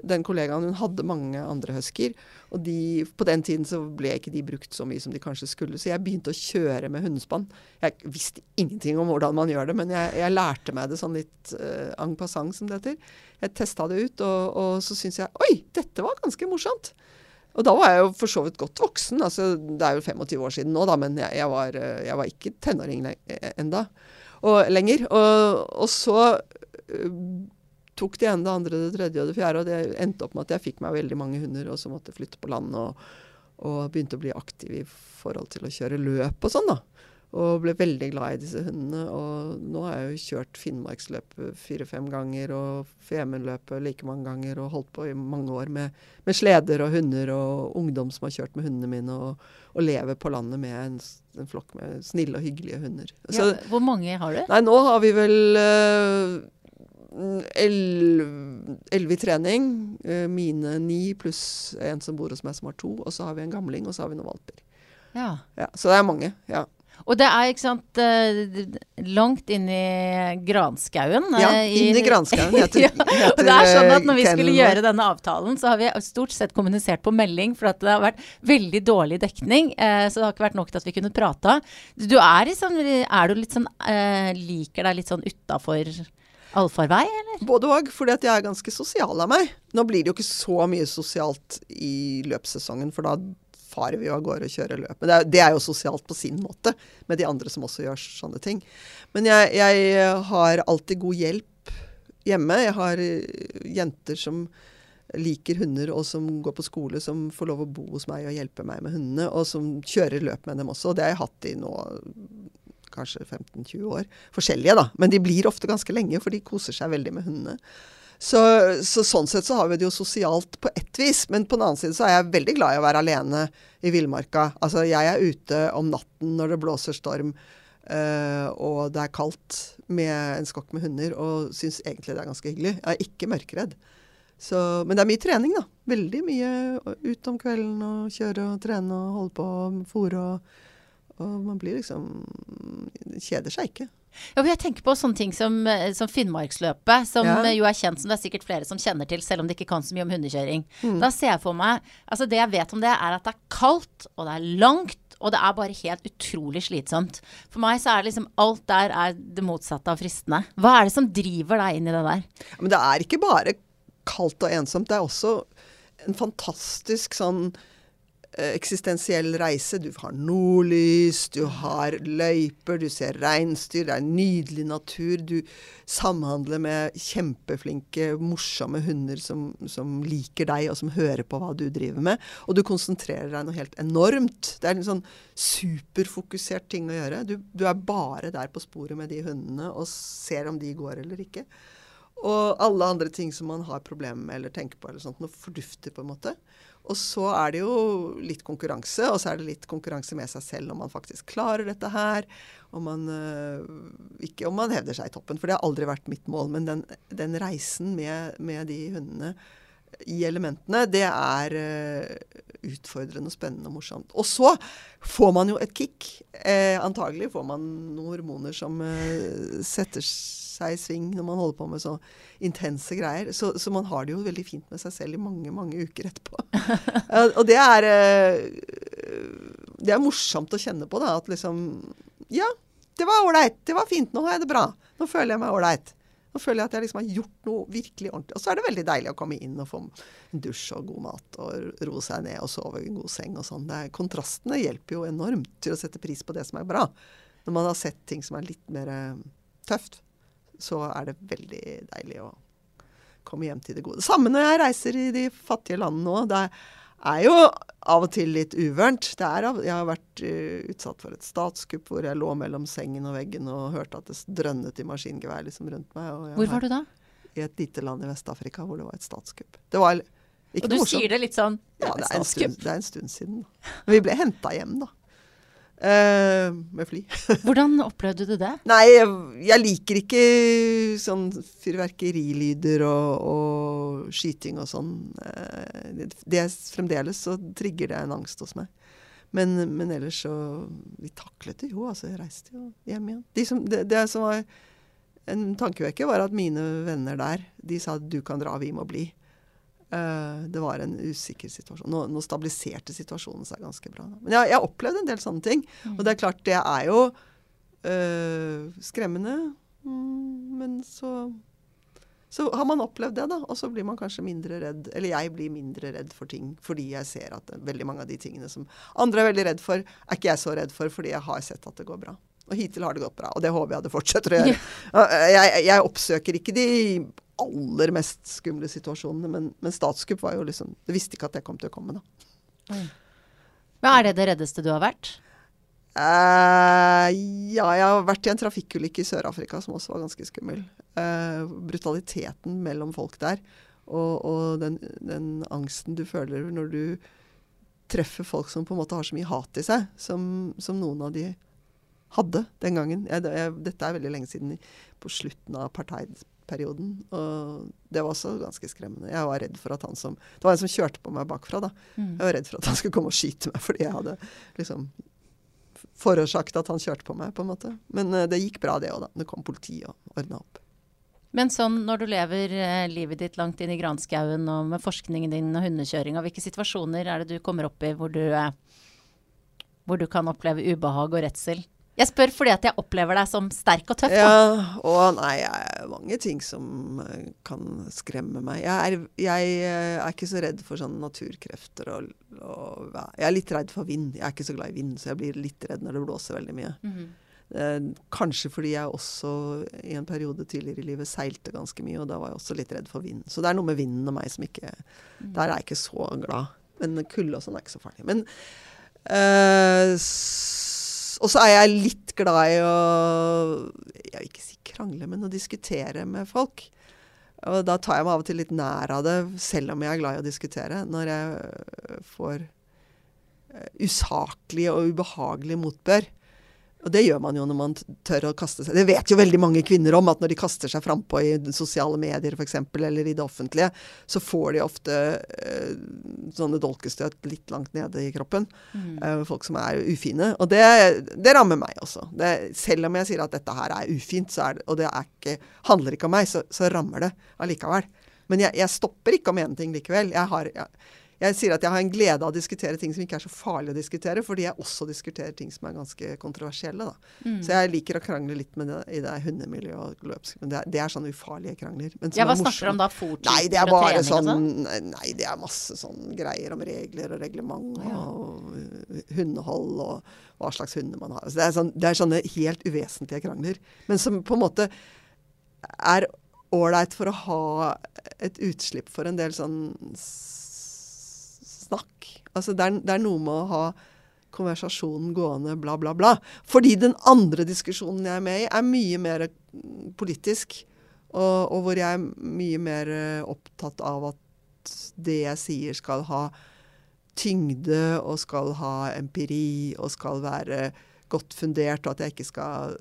Den kollegaen hun hadde mange andre husker. Og de, på den tiden så ble ikke de brukt så mye som de kanskje skulle. Så jeg begynte å kjøre med hundespann. Jeg visste ingenting om hvordan man gjør det, men jeg, jeg lærte meg det sånn litt uh, en passant, som det heter. Jeg testa det ut, og, og så syntes jeg Oi, dette var ganske morsomt. Og da var jeg jo for så vidt godt voksen. altså Det er jo 25 år siden nå, da, men jeg, jeg, var, jeg var, ikke tenåring enda og lenger. Og, og så tok det ene, det andre, det tredje og det fjerde. Og det endte opp med at jeg fikk meg veldig mange hunder, og så måtte flytte på land og, og begynte å bli aktiv i forhold til å kjøre løp og sånn, da. Og ble veldig glad i disse hundene. Og nå har jeg jo kjørt Finnmarksløpet fire-fem ganger og Femundløpet like mange ganger og holdt på i mange år med, med, sleder og hunder og ungdom som har kjørt med hundene mine og, og lever på landet med en, en, flokk med snille og hyggelige hunder. Så, ja, hvor mange har du? Nei, nå har vi vel uh, elleve i trening. Uh, mine ni pluss en som bor hos meg som har to. Og så har vi en gamling, og så har vi noen valper. Ja. ja så det er mange. ja. Og det er ikke sant uh, langt inn i granskauen. Ja, inn i granskauen heter, ja, og det er sånn at Når vi skulle gjøre denne avtalen, så har vi stort sett kommunisert på melding, for det har vært veldig dårlig dekning. Så det har ikke vært nok til at vi kunne prata. Du er, liksom, er du litt sånn Liker deg litt sånn utafor allfarvei, eller? Både òg, fordi at jeg er ganske sosial av meg. Nå blir det jo ikke så mye sosialt i løpssesongen, for da farer vi jo av gårde og kjører løp. Men det er, det er, jo sosialt på sin måte, med de andre som også gjør sånne ting. Men jeg, jeg har alltid god hjelp hjemme. Jeg har eh, jenter som liker hunder, og som går på skole, som får lov å bo hos meg og hjelpe meg med hundene, og som kjører løp med dem også. Og det har jeg hatt i nå kanskje 15-20 år. Forskjellige, da. Men de blir ofte ganske lenge, for de koser seg veldig med hundene. Så, så, sånn sett så har vi det jo sosialt på ett vis. Men på den annen side så er jeg veldig glad i å være alene i villmarka. Altså jeg er ute om natten når det blåser storm uh, og det er kaldt med en skokk med hunder, og syns egentlig det er ganske hyggelig. Jeg er ikke mørkredd. Så, men det er mye trening, da. Veldig mye ut om kvelden og kjøre og trene og holde på med fôr og og man blir liksom Kjeder seg ikke. Ja, jeg tenker på sånne ting som, eh, som Finnmarksløpet, som ja. jo er kjent som det er sikkert flere som kjenner til, selv om de ikke kan så mye om hundekjøring. Mm. Da ser jeg for meg Altså, det jeg vet om det, er at det er kaldt, og det er langt, og det er bare helt utrolig slitsomt. For meg så er det liksom alt der er det motsatte av fristende. Hva er det som driver deg inn i det der? Men det er ikke bare kaldt og ensomt. Det er også en fantastisk sånn eksistensiell reise. Du har nordlys, du har løyper, du ser reinsdyr, det er nydelig natur. Du samhandler med kjempeflinke, morsomme hunder som, som, liker deg, og som hører på hva du driver med. Og du konsentrerer deg noe helt enormt. Det er en sånn superfokusert ting å gjøre. Du, du er bare der på sporet med de hundene og ser om de går eller ikke. Og alle andre ting som man har problemer med eller tenker på, eller sånt, noe fordufter på en måte. Og så er det jo litt konkurranse, og så er det litt konkurranse med seg selv om man faktisk klarer dette her. Om man, øh, ikke om man hevder seg i toppen, for det har aldri vært mitt mål. Men den, den reisen med, med, de hundene i elementene, det er øh, utfordrende, spennende og morsomt. Og så får man jo et kick. Eh, antagelig får man noen hormoner som øh, setter seg i sving når man holder på med så intense greier. Så, så, man har det jo veldig fint med seg selv i mange, mange uker etterpå. og det er eh, Det er morsomt å kjenne på, da. At liksom Ja, det var ålreit. Det var fint. Nå har jeg det bra. Nå føler jeg meg ålreit. Nå føler jeg at jeg liksom har gjort noe virkelig ordentlig. Og så er det veldig deilig å komme inn og få en dusj og god mat og roe seg ned og sove i en god seng og sånn. Kontrastene hjelper jo enormt til å sette pris på det som er bra. Når man har sett ting som er litt mer uh, tøft så er det veldig deilig å komme hjem til det gode. Samme når jeg reiser i de fattige landene nå. Er jo av og til litt uvørent. jeg har vært uh, utsatt for et statskupp hvor jeg lå mellom sengen og veggen og hørte at det drønnet i maskingevær liksom rundt meg. hvor var du da? I et lite land i Vest-Afrika hvor det var et statskupp. Det var ikke og du morsomt. sier det litt sånn Ja, det er, stund, det er en stund, siden. Da. Men vi ble henta hjem, da. Uh, med fly. Hvordan opplevde du det? Nei, jeg, jeg liker ikke sånn fyrverkerilyder og, og skyting og sånn. Uh, det, det Fremdeles så trigger det en angst hos meg. Men, men, ellers så Vi taklet det jo, altså. Jeg reiste jo hjem igjen. De som, det, det som var en tankevekker var at mine venner der, de sa at du kan dra, vi må bli. Uh, det var en usikker situasjon. Nå, nå, stabiliserte situasjonen seg ganske bra. Men jeg har opplevd en del sånne ting. Mm. Og det er klart, det er jo øh, skremmende. Mm, men så så har man opplevd det, da, og så blir man kanskje mindre redd. Eller jeg blir mindre redd for ting fordi jeg ser at veldig mange av de tingene som andre er veldig redd for, er ikke jeg så redd for fordi jeg har sett at det går bra. Og hittil har det gått bra, og det håper jeg det fortsetter å gjøre. Jeg, jeg oppsøker ikke de aller mest skumle situasjonene, men, men statskupp var jo liksom Du visste ikke at det kom til å komme, da. Hva er det det reddeste du har vært? Uh, ja, jeg har vært i en trafikkulykke i Sør-Afrika som også var ganske skummel. Uh, brutaliteten mellom folk der, og, og den, den, angsten du føler når du treffer folk som på en måte har så mye hat i seg, som, som noen av de hadde den gangen. Jeg, jeg, dette er veldig lenge siden, på slutten av apartheidperioden. Og det var også ganske skremmende. Jeg var redd for at han som Det var en som kjørte på meg bakfra, da. Mm. Jeg var redd for at han skulle komme og skyte meg fordi jeg hadde liksom forårsaket at han kjørte på meg, på en måte. Men uh, det gikk bra, det òg, da. Det kom politi og ordna opp. Men sånn når du lever eh, livet ditt langt inn i granskauen og med forskningen din og hundekjøringa, hvilke situasjoner er det du kommer opp i hvor du, eh, hvor du kan oppleve ubehag og redsel? Jeg spør fordi at jeg opplever deg som sterk og tøff. Ja, og nei, jeg er mange ting som eh, kan skremme meg. Jeg er, jeg eh, er ikke så redd for sånne naturkrefter. Og, og. Jeg er litt redd for vind. Jeg er ikke så glad i vind, så jeg blir litt redd når det blåser veldig mye. Mm -hmm. eh, kanskje fordi jeg også i en periode tidligere i livet seilte ganske mye, og da var jeg også litt redd for vind. Så det er noe med vinden og meg som ikke mm. Der er jeg ikke så glad. Men kulde og sånn er ikke så farlig. Men eh, og så er jeg litt glad i å Jeg vil ikke si krangle, men å diskutere med folk. Og da tar jeg meg av og til litt nær av det, selv om jeg er glad i å diskutere. Når jeg får eh, usaklig og ubehagelig motbør. Og det gjør man jo når man tør å kaste seg Det vet jo veldig mange kvinner om, at når de kaster seg frampå i sosiale medier f.eks., eller i det offentlige, så får de ofte uh, sånne dolkestøt litt langt nede i kroppen. Mm. Uh, folk som er ufine. Og det, det rammer meg også. Det, selv om jeg sier at dette her er ufint, er det, og det ikke, handler ikke om meg, så, så rammer det allikevel. Men jeg, jeg, stopper ikke å mene ting likevel. Jeg har, jeg, jeg sier at jeg har en glede av å diskutere ting som ikke er så farlig å diskutere, fordi jeg også diskuterer ting som er ganske kontroversielle. Mm. Så jeg liker å krangle litt med det i det hundemiljøet og løpsk. Men det er, det er, sånne ufarlige krangler. ja, Hva snakker du om da? Fortid nei, det er bare sånn, sånn? Nei, det er masse sånn greier om regler og reglement og, ja. og hundehold og hva slags hunder man har. Så det, er sånn, det er sånne helt uvesentlige krangler. Men som på en måte er ålreit for å ha et utslipp for en del sånn snakk. Altså det er, det er noe med å ha konversasjonen gående, bla, bla, bla. Fordi den andre diskusjonen jeg er med i, er mye mer politisk. Og, og hvor jeg er mye mer eh, opptatt av at det jeg sier, skal ha tyngde og skal ha empiri og skal være godt fundert, og at jeg ikke skal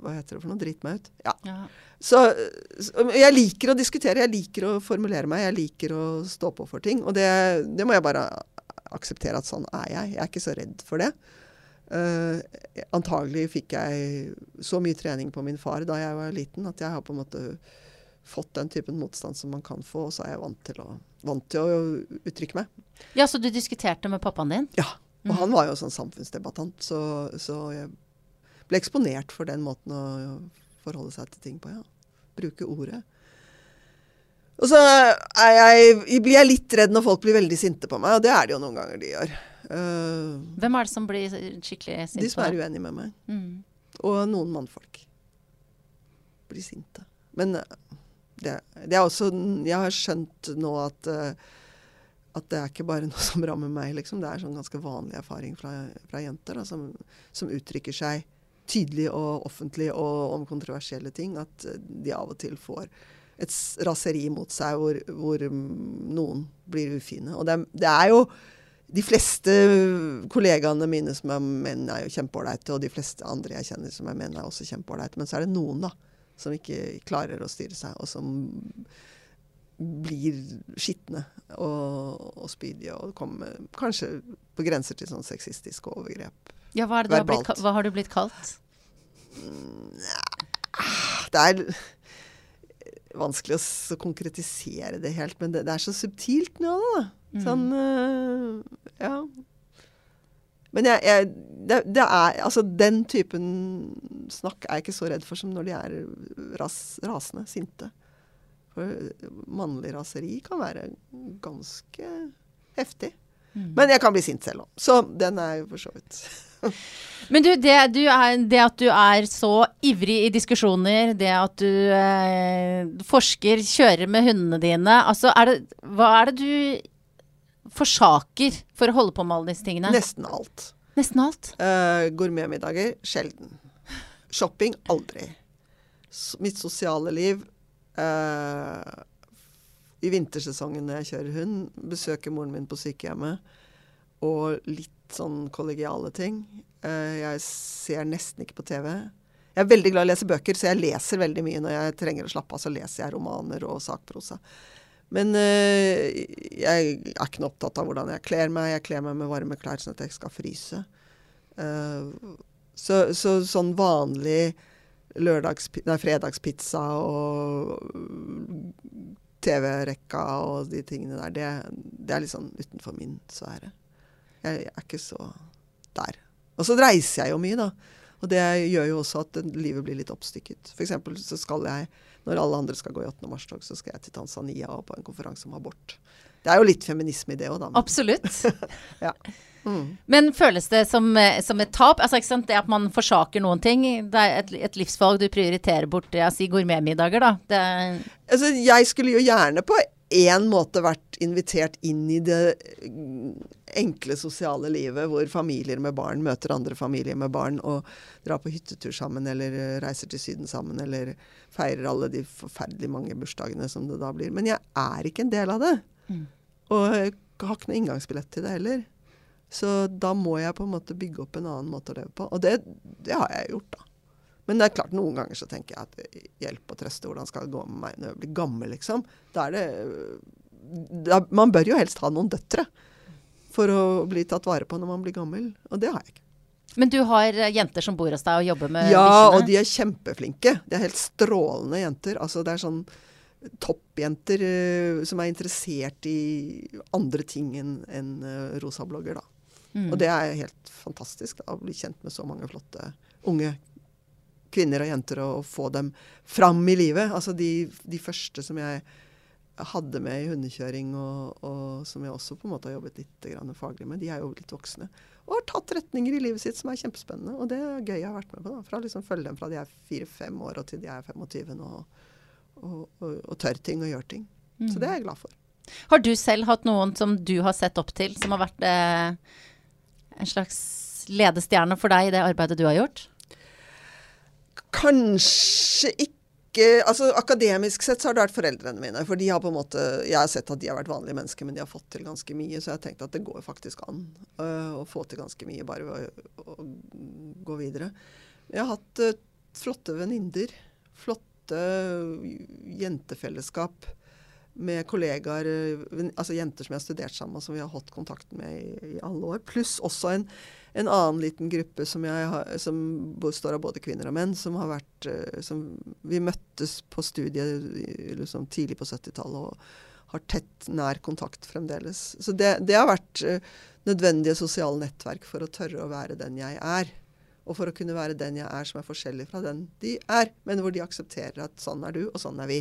Hva heter det for noe? Drit meg ut. Ja. ja. Så, jeg liker å diskutere, jeg liker å formulere meg, jeg liker å stå på for ting. Og det, det må jeg bare akseptere at sånn er jeg. Jeg er ikke så redd for det. Uh, antagelig fikk jeg så mye trening på min far da jeg var liten, at jeg har på en måte fått den typen motstand som man kan få, og så er jeg vant til å, vant til å uttrykke meg. Ja, Så du diskuterte med pappaen din? Ja. Og mm. han var jo sånn samfunnsdebattant, så, så jeg ble eksponert for den måten å forholde seg til ting på. ja. Bruke ordet. Og så jeg, blir jeg litt redd når folk blir veldig sinte på meg, og det er det jo noen ganger de gjør. Uh, Hvem er det som blir skikkelig sinte? De som er uenige med meg. Mm. Og noen mannfolk blir sinte. Men uh, det, det, er også Jeg har skjønt nå at, uh, at det er ikke bare noe som rammer meg, liksom. Det er sånn ganske vanlig erfaring fra, fra jenter da, som, som uttrykker seg tydelig og offentlig og om kontroversielle ting, at eh, de av og til får et raseri mot seg hvor, hvor mm, noen blir ufine. Og det, det, er jo De fleste kollegaene mine som er menn, er jo kjempeålreite, og de fleste andre jeg kjenner som er menn, er også kjempeålreite. Men så er det noen da, som ikke klarer å styre seg, og som blir skitne og, og spydige og kommer kanskje på grenser til sånn sexistiske overgrep. Ja, hva, har blitt, hva har du blitt kalt? det er vanskelig å konkretisere det helt, men det, det er så subtilt nå, da. Sånn øh, Ja. Men jeg, jeg det, det er Altså, den typen snakk er jeg ikke så redd for som når de er ras, rasende, sinte. For mannlig raseri kan være ganske heftig. Men jeg kan bli sint selv òg. Så den er jo for så vidt Men du det, du er, det at du er så ivrig i diskusjoner, det at du eh, forsker, kjører med hundene dine, altså er det, hva er det du forsaker for å holde på med alle disse tingene? Nesten alt. Nesten alt. Uh, Gourmetmiddager sjelden. Shopping aldri. S mitt sosiale liv eh, I vintersesongen når jeg kjører hund, besøker moren min på sykehjemmet, og litt sånn kollegiale ting. Eh, jeg ser nesten ikke på TV. Jeg er veldig glad i å lese bøker, så jeg leser veldig mye. Når jeg trenger å slappe av, så leser jeg romaner og sakprosa. Men øh, jeg er ikke noe opptatt av hvordan jeg kler meg. Jeg kler meg med varme klær sånn at jeg ikke skal fryse. Uh, så, så, sånn vanlig lørdags, nei, fredagspizza og TV-rekka og de tingene der, det, det, er litt sånn utenfor min sfære. Jeg, jeg er ikke så der. Og så reiser jeg jo mye, da. Og det gjør jo også at livet blir litt oppstykket. For eksempel så skal jeg, når alle andre skal gå i 8. mars-tog, så skal jeg til Tanzania og på en konferanse om abort. Det er jo litt feminisme i det òg, da. Men, Absolutt. ja. Mm. Men føles det som, eh, som et tap? Altså, ikke sant? Det at man forsaker noen ting. Det er et, et livsvalg du prioriterer bort. Jeg sier gourmetmiddager, da. Det, Altså, jeg skulle jo gjerne på én måte vært invitert inn i det mm, enkle sosiale livet, hvor familier med barn møter andre familier med barn og drar på hyttetur sammen, eller eh, reiser til Syden sammen, eller feirer alle de forferdelig mange bursdagene som det da blir. Men jeg er ikke en del av det. Mm. Og jeg har ikke noe inngangsbillett til det heller. Så da må jeg på en måte bygge opp en annen måte å leve på. Og det, det har jeg gjort, da. Men det er klart, noen ganger så tenker jeg at hjelp og trøste, hvordan skal det gå med meg når jeg blir gammel, liksom. Da er det da, Man bør jo helst ha noen døtre for å bli tatt vare på når man blir gammel. Og det har jeg ikke. men du har eh, jenter som bor hos deg og jobber med Ja, bikkjene? og de er kjempeflinke. De er helt strålende jenter. Altså det er sånn toppjenter eh, som er interessert i andre ting enn en eh, rosablogger, da. Mm. Og det er helt fantastisk da, å bli kjent med så mange flotte unge kvinner og jenter og, og få dem fram i livet. Altså de, de første som jeg hadde med i hundekjøring, og, og som jeg også på en måte har jobbet litt faglig med, de er jo litt voksne. Og har tatt retninger i livet sitt som er kjempespennende. Og det er gøy jeg har vært med på. da, Fra å liksom følge dem fra de er fire-fem år og til de er 25 nå. Og, og, og tør ting og gjør ting. Mm. Så det er jeg glad for. Har du selv hatt noen som du har sett opp til, som har vært eh, en slags ledestjerne for deg i det arbeidet du har gjort? Kanskje ikke altså Akademisk sett så har det vært foreldrene mine. For de har på en måte, jeg har sett at de har vært vanlige mennesker, men de har fått til ganske mye. Så jeg har tenkt at det går faktisk an uh, å få til ganske mye bare ved å, å gå videre. Jeg har hatt uh, flotte venninner. Flotte jentefellesskap med kollegaer, øh, altså jenter som jeg har studert sammen med, som vi har hatt kontakt med i, i alle år. Pluss også en, en annen liten gruppe som, har, som består av både kvinner og menn, som har vært eh, som Vi møttes på studiet liksom, tidlig på 70-tallet og har tett, nær kontakt fremdeles. Så det, det har vært eh, nødvendige sosiale nettverk for å tørre å være den jeg er. Og for å kunne være den jeg er som er forskjellig fra den de er, men hvor de aksepterer at sånn er du, og sånn er vi.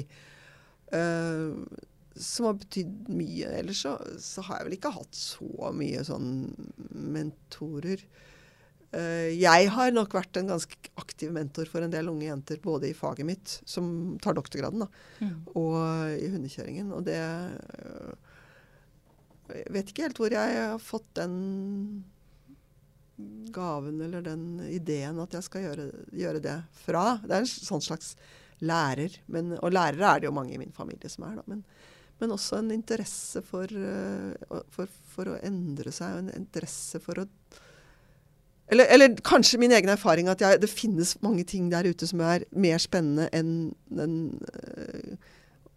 Uh, som har betydd mye. Ellers så, så har jeg vel ikke hatt så mye sånn mentorer. Uh, jeg har nok vært en ganske aktiv mentor for en del unge jenter, både i faget mitt, som tar doktorgraden, da, Mm. og i hundekjøringen. Og det uh, Jeg vet ikke helt hvor jeg har fått den gaven eller den ideen at jeg skal gjøre, gjøre det fra. Det er en sånn slags lærer. Men, og lærere er det jo mange i min familie som er, da. Men, men også en interesse for, øh, for, for, å endre seg, en interesse for å eller, eller kanskje min egen erfaring at jeg, det finnes mange ting der ute som er mer spennende enn den øh,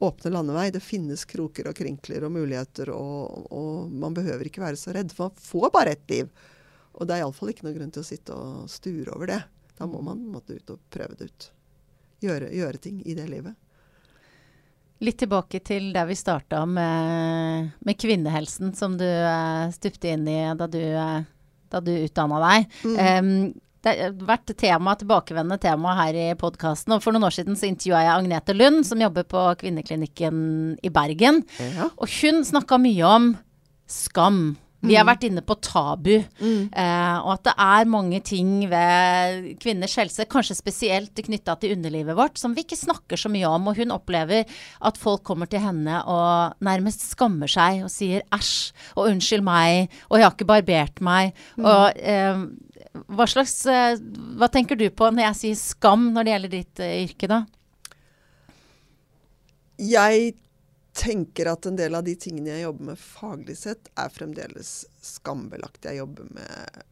åpne landevei. Det finnes kroker og krinkler og muligheter, og, og man behøver ikke være så redd. For man får bare ett liv. Og det er iallfall ikke noen grunn til å sitte og sture over det. Da må man måtte ut og prøve det ut. gjøre, gjøre ting i det livet. Litt tilbake til der vi starta med, med, kvinnehelsen, som du uh, stupte inn i da du, uh, da du utdanna deg. Mm. Um, det har vært tema, tilbakevendende tema her i podkasten. Og for noen år siden så intervjua jeg Agnete Lund, som jobber på Kvinneklinikken i Bergen. Ja. Og hun snakka mye om skam. Vi har mm. vært inne på tabu, mm. eh, og at det er mange ting ved kvinners helse, kanskje spesielt knytta til underlivet vårt, som vi ikke snakker så mye om. Og hun opplever at folk kommer til henne og nærmest skammer seg og sier æsj og unnskyld meg, og jeg har ikke barbert meg. Mm. Og eh, hva slags eh, Hva tenker du på når jeg sier skam når det gjelder ditt eh, yrke, da? Jeg tenker at en del av de tingene jeg jobber med faglig sett, er fremdeles skambelagt. Jeg jobber med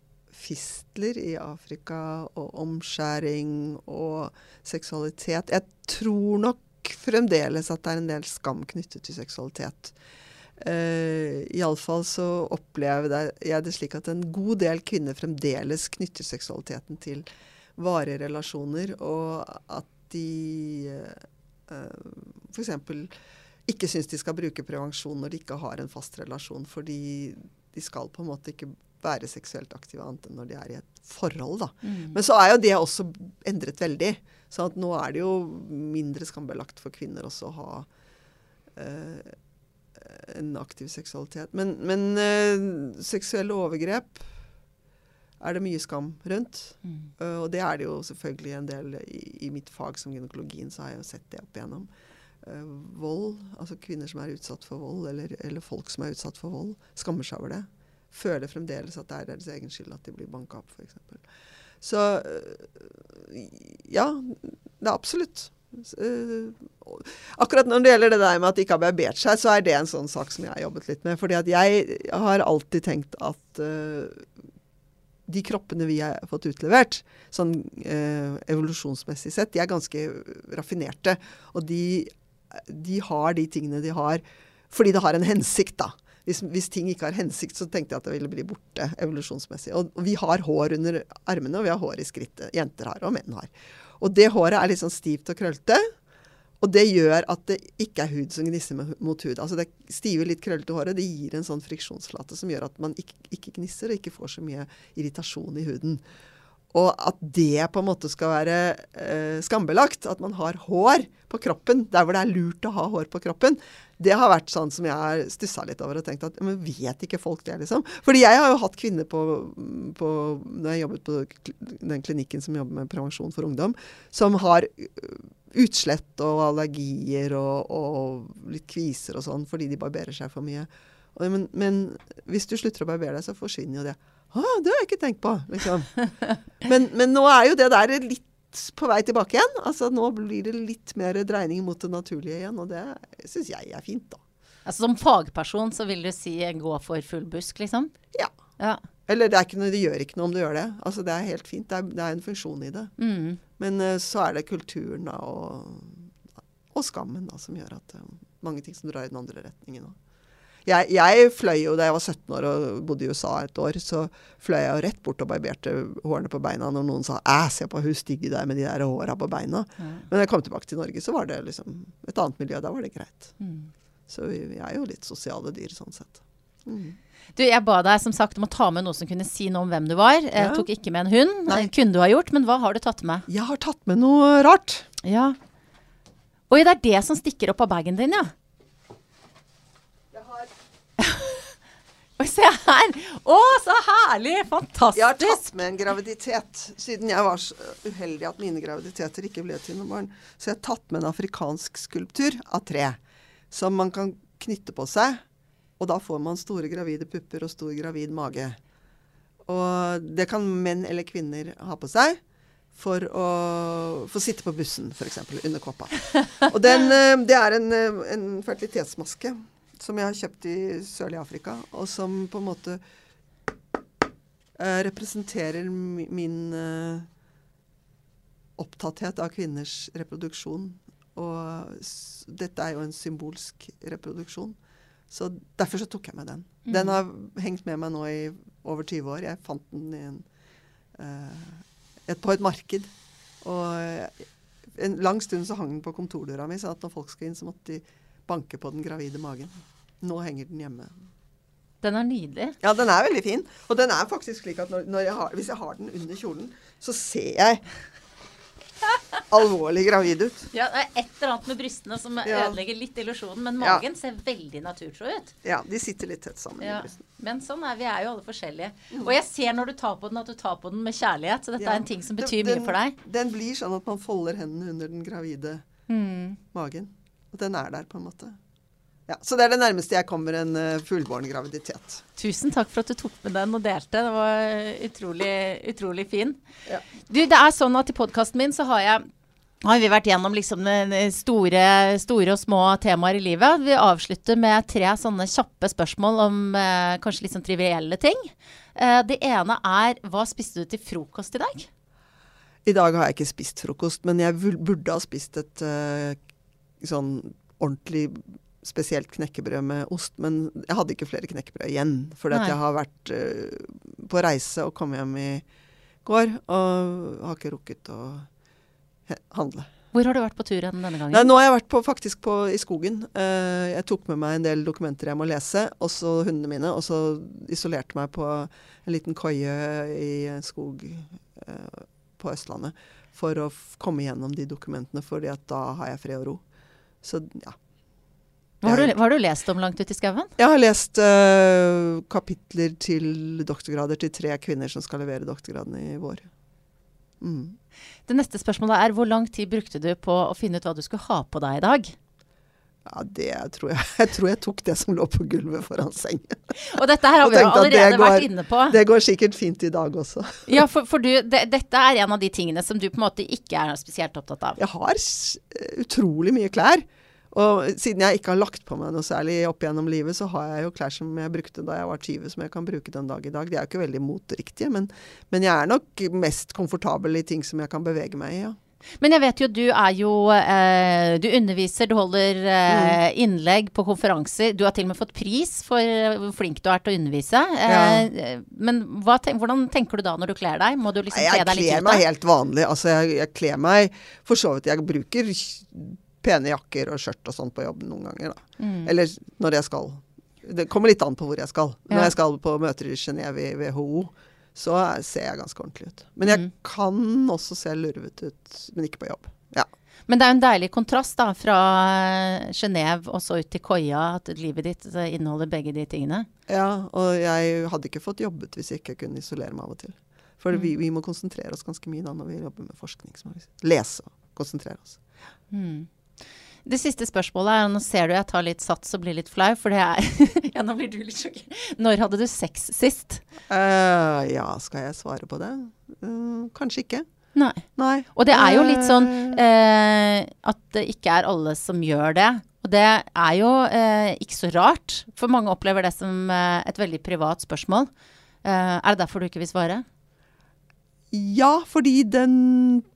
fistler i Afrika og omskjæring og seksualitet. Jeg tror nok fremdeles at det er en del skam knyttet til seksualitet. Uh, Iallfall så opplever jeg det slik at en god del kvinner fremdeles knytter seksualiteten til varige relasjoner, og at de uh, uh, f.eks ikke syns de skal bruke prevensjon når de ikke har en fast relasjon. Fordi de skal på en måte ikke være seksuelt aktive annet enn når de er i et forhold. da. Mm. Men så er jo det også endret veldig. Så at nå er det jo mindre skambelagt for kvinner også å ha uh, en aktiv seksualitet. Men, men uh, seksuelle overgrep er det mye skam rundt. Mm. Uh, og det er det jo selvfølgelig en del i, i mitt fag som gynekologien, så har jeg jo sett det opp igjennom vold, altså kvinner som er utsatt for vold, eller, eller, folk som er utsatt for vold, skammer seg over det. Føler fremdeles at det er deres egen skyld at de blir banka opp, f.eks. Så øh, ja, det er absolutt. Uh, akkurat når det gjelder det der med at de ikke har barbert seg, så er det en sånn sak som jeg har jobbet litt med. fordi at jeg har alltid tenkt at de kroppene vi har fått utlevert, sånn uh, evolusjonsmessig sett, de er ganske raffinerte. Og de de har de tingene de har fordi det har en hensikt, da. Hvis, hvis, ting ikke har hensikt, så tenkte jeg at det ville bli borte evolusjonsmessig. Og, og vi har hår under armene, og vi har hår i skrittet. Jenter har, og menn har. Og det håret er litt sånn stivt og krøllete. Og det gjør at det ikke er hud som gnisser mot hud. Altså det stive, litt krøllete håret det gir en sånn friksjonsflate som gjør at man ikke, ikke gnisser og ikke får så mye irritasjon i huden. Og at det på en måte skal være eh, skambelagt, at man har hår på kroppen der hvor det er lurt å ha hår på kroppen, det har vært sånn som jeg har stussa litt over og tenkt at men vet ikke folk det, liksom? Fordi jeg har jo hatt kvinner på, på Når jeg jobbet på den klinikken som jobber med prevensjon for ungdom, som har øh, utslett og allergier og, og litt kviser og sånn fordi de barberer seg for mye. Og, men, men hvis du slutter å barbere deg, så forsvinner jo det. Å, det har jeg ikke tenkt på, liksom. Men, men, nå er jo det der litt på vei tilbake igjen. Altså Nå blir det litt mer dreining mot det naturlige igjen, og det syns jeg er fint, da. Altså Som fagperson så vil du si gå for full busk, liksom? Ja. ja. Eller det, noe, det, gjør ikke noe om du gjør det. Altså Det er helt fint. Det er, det er en funksjon i det. Mm. Men uh, så er det kulturen da, og, og, skammen da, som gjør at uh, mange ting som drar i den andre retningen. Da. Jeg, jeg, fløy jo da jeg var 17 år og bodde i USA et år, så fløy jeg jo rett bort og barberte hårene på beina når noen sa 'æ, se på hun stygge der med de der håra på beina'. Mm. Men da jeg kom tilbake til Norge, så var det liksom et annet miljø. Da var det greit. Mm. Så vi, vi, er jo litt sosiale dyr sånn sett. Mm. Du, Jeg ba deg som sagt om å ta med noe som kunne si noe om hvem du var. Jeg ja. tok ikke med en hund. Nei. Kunne du ha gjort, men hva har du tatt med? Jeg har tatt med noe rart. Ja. Oi, det er det som stikker opp av bagen din, ja. Oi, se her! Å, så herlig! Fantastisk. Jeg har tatt med en graviditet, siden jeg var så uheldig at mine graviditeter ikke ble til noen barn. Så jeg har tatt med en afrikansk skulptur av tre, som man kan knytte på seg. Og da får man store gravide pupper og stor gravid mage. Og det kan menn eller kvinner ha på seg for å få sitte på bussen, f.eks. under kåpa. Og den, eh, det er en, eh, en fertilitetsmaske som jeg har kjøpt i sørlige Afrika, og som på en måte uh, representerer min uh, opptatthet av kvinners reproduksjon. Og dette er jo en symbolsk reproduksjon. Så derfor så tok jeg med den. Mm. Den har hengt med meg nå i over 20 år. Jeg fant den en, uh, et, på et marked. Og En lang stund så hang den på kontordøra mi, sånn at når folk skulle inn, så måtte de banke på den gravide magen. Nå henger den hjemme. Den er nydelig. Ja, den er veldig fin. Og den er faktisk slik at når, når jeg har, hvis jeg har den under kjolen, så ser jeg alvorlig gravid ut. Ja, Det er et eller annet med brystene som Ja. ødelegger litt illusjonen, men Ja. magen ser veldig naturtro ut. Ja, de sitter litt tett sammen. Ja. i brystene. Men sånn er vi er jo alle forskjellige. Og jeg ser når du tar på den, at du tar på den med kjærlighet. Så dette Ja. er en ting som betyr den- mye for deg. Den blir sånn at man folder hendene under den gravide Mm. magen. Og den er der, på en måte. Ja, så det er det nærmeste jeg kommer en uh, fullbåren graviditet. Tusen takk for at du tok med den og delte. Det var utrolig, utrolig fin. Ja. Du, det er sånn at i podkasten min så har jeg har vi vært gjennom liksom store, store og små temaer i livet. Vi avslutter med tre sånne kjappe spørsmål om eh, kanskje litt sånn trivielle ting. Eh, det ene er hva spiste du til frokost i dag? I dag har jeg ikke spist frokost, men jeg burde ha spist et eh, sånn ordentlig spesielt knekkebrød med ost. Men jeg hadde ikke flere knekkebrød igjen, fordi at jeg har vært uh, på reise og kom hjem i går og har ikke rukket å handle. Hvor har du vært på tur denne gangen? Nei, nå har jeg vært på, faktisk på, i skogen. Uh, jeg tok med meg en del dokumenter jeg må lese, og så hundene mine. Og så isolerte meg på en liten koie i en skog uh, på Østlandet for å komme gjennom de dokumentene, fordi at da har jeg fred og ro. Så ja. hva, har du, hva har du lest om langt ute i skauen? Jeg har lest uh, kapitler til doktorgrader til tre kvinner som skal levere doktorgraden i vår. Mm. Det neste spørsmålet er hvor lang tid brukte du på å finne ut hva du skulle ha på deg i dag? Ja, det tror jeg Jeg tror jeg tok det som lå på gulvet foran sengen. Og dette her har vi jo allerede går, vært inne på. Det går sikkert fint i dag også. Ja, for, for du, det, dette er en av de tingene som du på en måte ikke er spesielt opptatt av. Jeg har utrolig mye klær. Og siden jeg ikke har lagt på meg noe særlig opp gjennom livet, så har jeg jo klær som jeg brukte da jeg var 20, som jeg kan bruke den dag i dag. De er jo ikke veldig moteriktige, men, men jeg er nok mest komfortabel i ting som jeg kan bevege meg i, ja. Men jeg vet jo, du er jo eh, Du underviser, du holder eh, innlegg på konferanser. Du har til og med fått pris for eh, hvor flink du er til å undervise. Eh, Men hva ten hvordan tenker du da når du kler deg? Må du liksom kle Jeg deg litt kler meg helt vanlig. Altså, jeg, jeg kler meg for så vidt Jeg bruker pene jakker og skjørt og sånn på jobb noen ganger, da. Mm. Eller når jeg skal. Det kommer litt an på hvor jeg skal. Når Ja. jeg skal på møter i Genéve i WHO, så er- ser jeg ganske ordentlig ut. Men jeg Mm. kan også se lurvete ut, men ikke på jobb. Ja. Men det er jo en deilig kontrast da, fra eh, Genéve og så ut til Koia, at livet ditt eh, inneholder begge de tingene. ja, og jeg hadde ikke fått jobbet hvis jeg ikke kunne isolere meg av og til. For vi, vi må konsentrere oss ganske mye da når vi jobber med forskning. Lese og konsentrere oss. Mm. Det siste spørsmålet er, og nå ser du jeg tar litt sats og blir litt flau, for det er Ja, nå blir du litt sjokkert. Når hadde du sex sist? Uh, ja, skal jeg svare på det? Uh, kanskje ikke. Nei. Nei. Og det er jo litt sånn eh, at det ikke er alle som gjør det. Og det er jo eh, ikke så rart, for mange opplever det som et veldig privat spørsmål. Eh, er det derfor du ikke vil svare? Ja, fordi den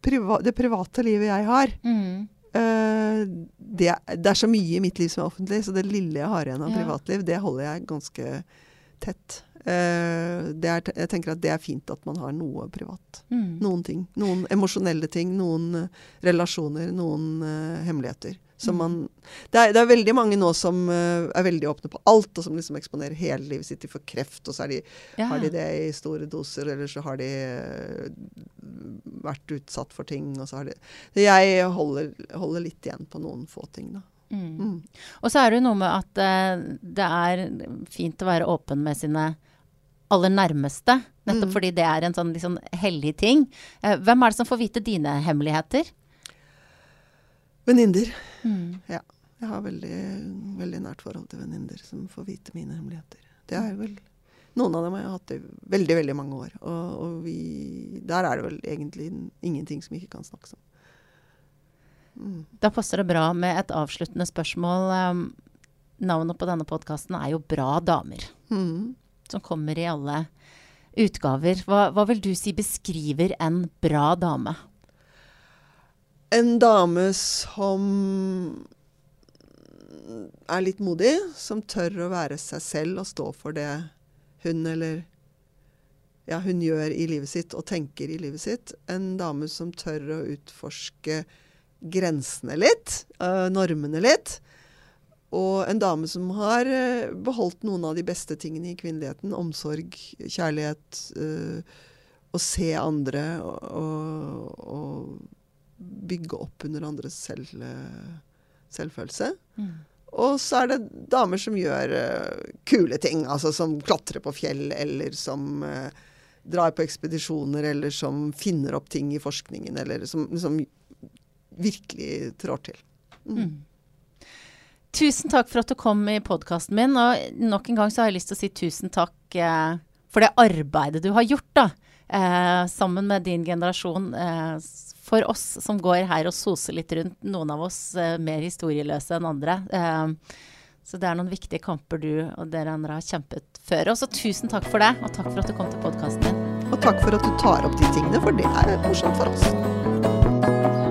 priva det private livet jeg har, Mm. Eh, det, det er så mye i mitt liv som er offentlig, så det lille jeg har igjen av privatliv, det holder jeg ganske tett. Eh, det er, jeg tenker at det er fint at man har noe privat. Mm. Noen ting. Noen emosjonelle ting, noen eh, relasjoner, noen hemmeligheter. Som Mm. man, det, er, det er veldig mange nå som uh, er veldig åpne på alt, og som liksom eksponerer hele livet sitt. for kreft, og så er de, Ja. har de det i store doser, eller så har de uh, vært utsatt for ting. Og så har de, jeg holder, holder litt igjen på noen få ting, da. Mm. Mm. Og så er det jo noe med at uh, det er fint å være åpen med sine aller nærmeste. Nettopp Mm. fordi det er en sånn sånn hellig ting. Hvem er det som får vite dine hemmeligheter? Venninner. Mm. Jeg har veldig, veldig nært forhold til venninner som får vite mine hemmeligheter. Det er vel Noen av dem har jeg hatt i veldig, veldig mange år. Og, og vi, der er det vel egentlig ingenting som ikke kan snakkes om. Mm. Da passer det bra med et avsluttende spørsmål. Um, navnet på denne podkasten er jo Bra damer, Mm. som kommer i alle utgaver. Hva, hva vil du si beskriver en bra dame? En dame som er litt modig, som tør å være seg selv og stå for det hun eller ja, hun gjør i livet sitt og tenker i livet sitt. En dame som tør å utforske grensene litt, øh, normene litt. Og en dame som har uh, beholdt noen av de beste tingene i kvinneligheten. Omsorg, kjærlighet, øh, å se andre og, og, og bygge opp under andres selv, selvfølelse. Mm. Og så er det damer som gjør kule ting, altså som klatrer på fjell, eller som drar på ekspedisjoner, eller som finner opp ting i forskningen, eller som, som virkelig trår til. Mm. Mm. Tusen takk for at du kom i podkasten min. Og nok en gang så har jeg lyst til å si tusen takk eh, for det arbeidet du har gjort, da. Eh, sammen med din generasjon. Eh, for oss som går her og soser litt rundt. Noen av oss eh, mer historieløse enn andre. Eh, så det er noen viktige kamper du og dere andre har kjempet før oss. Og tusen takk for det, og takk for at du kom til podkasten din. Og takk for at du tar opp de tingene, for det er morsomt for oss.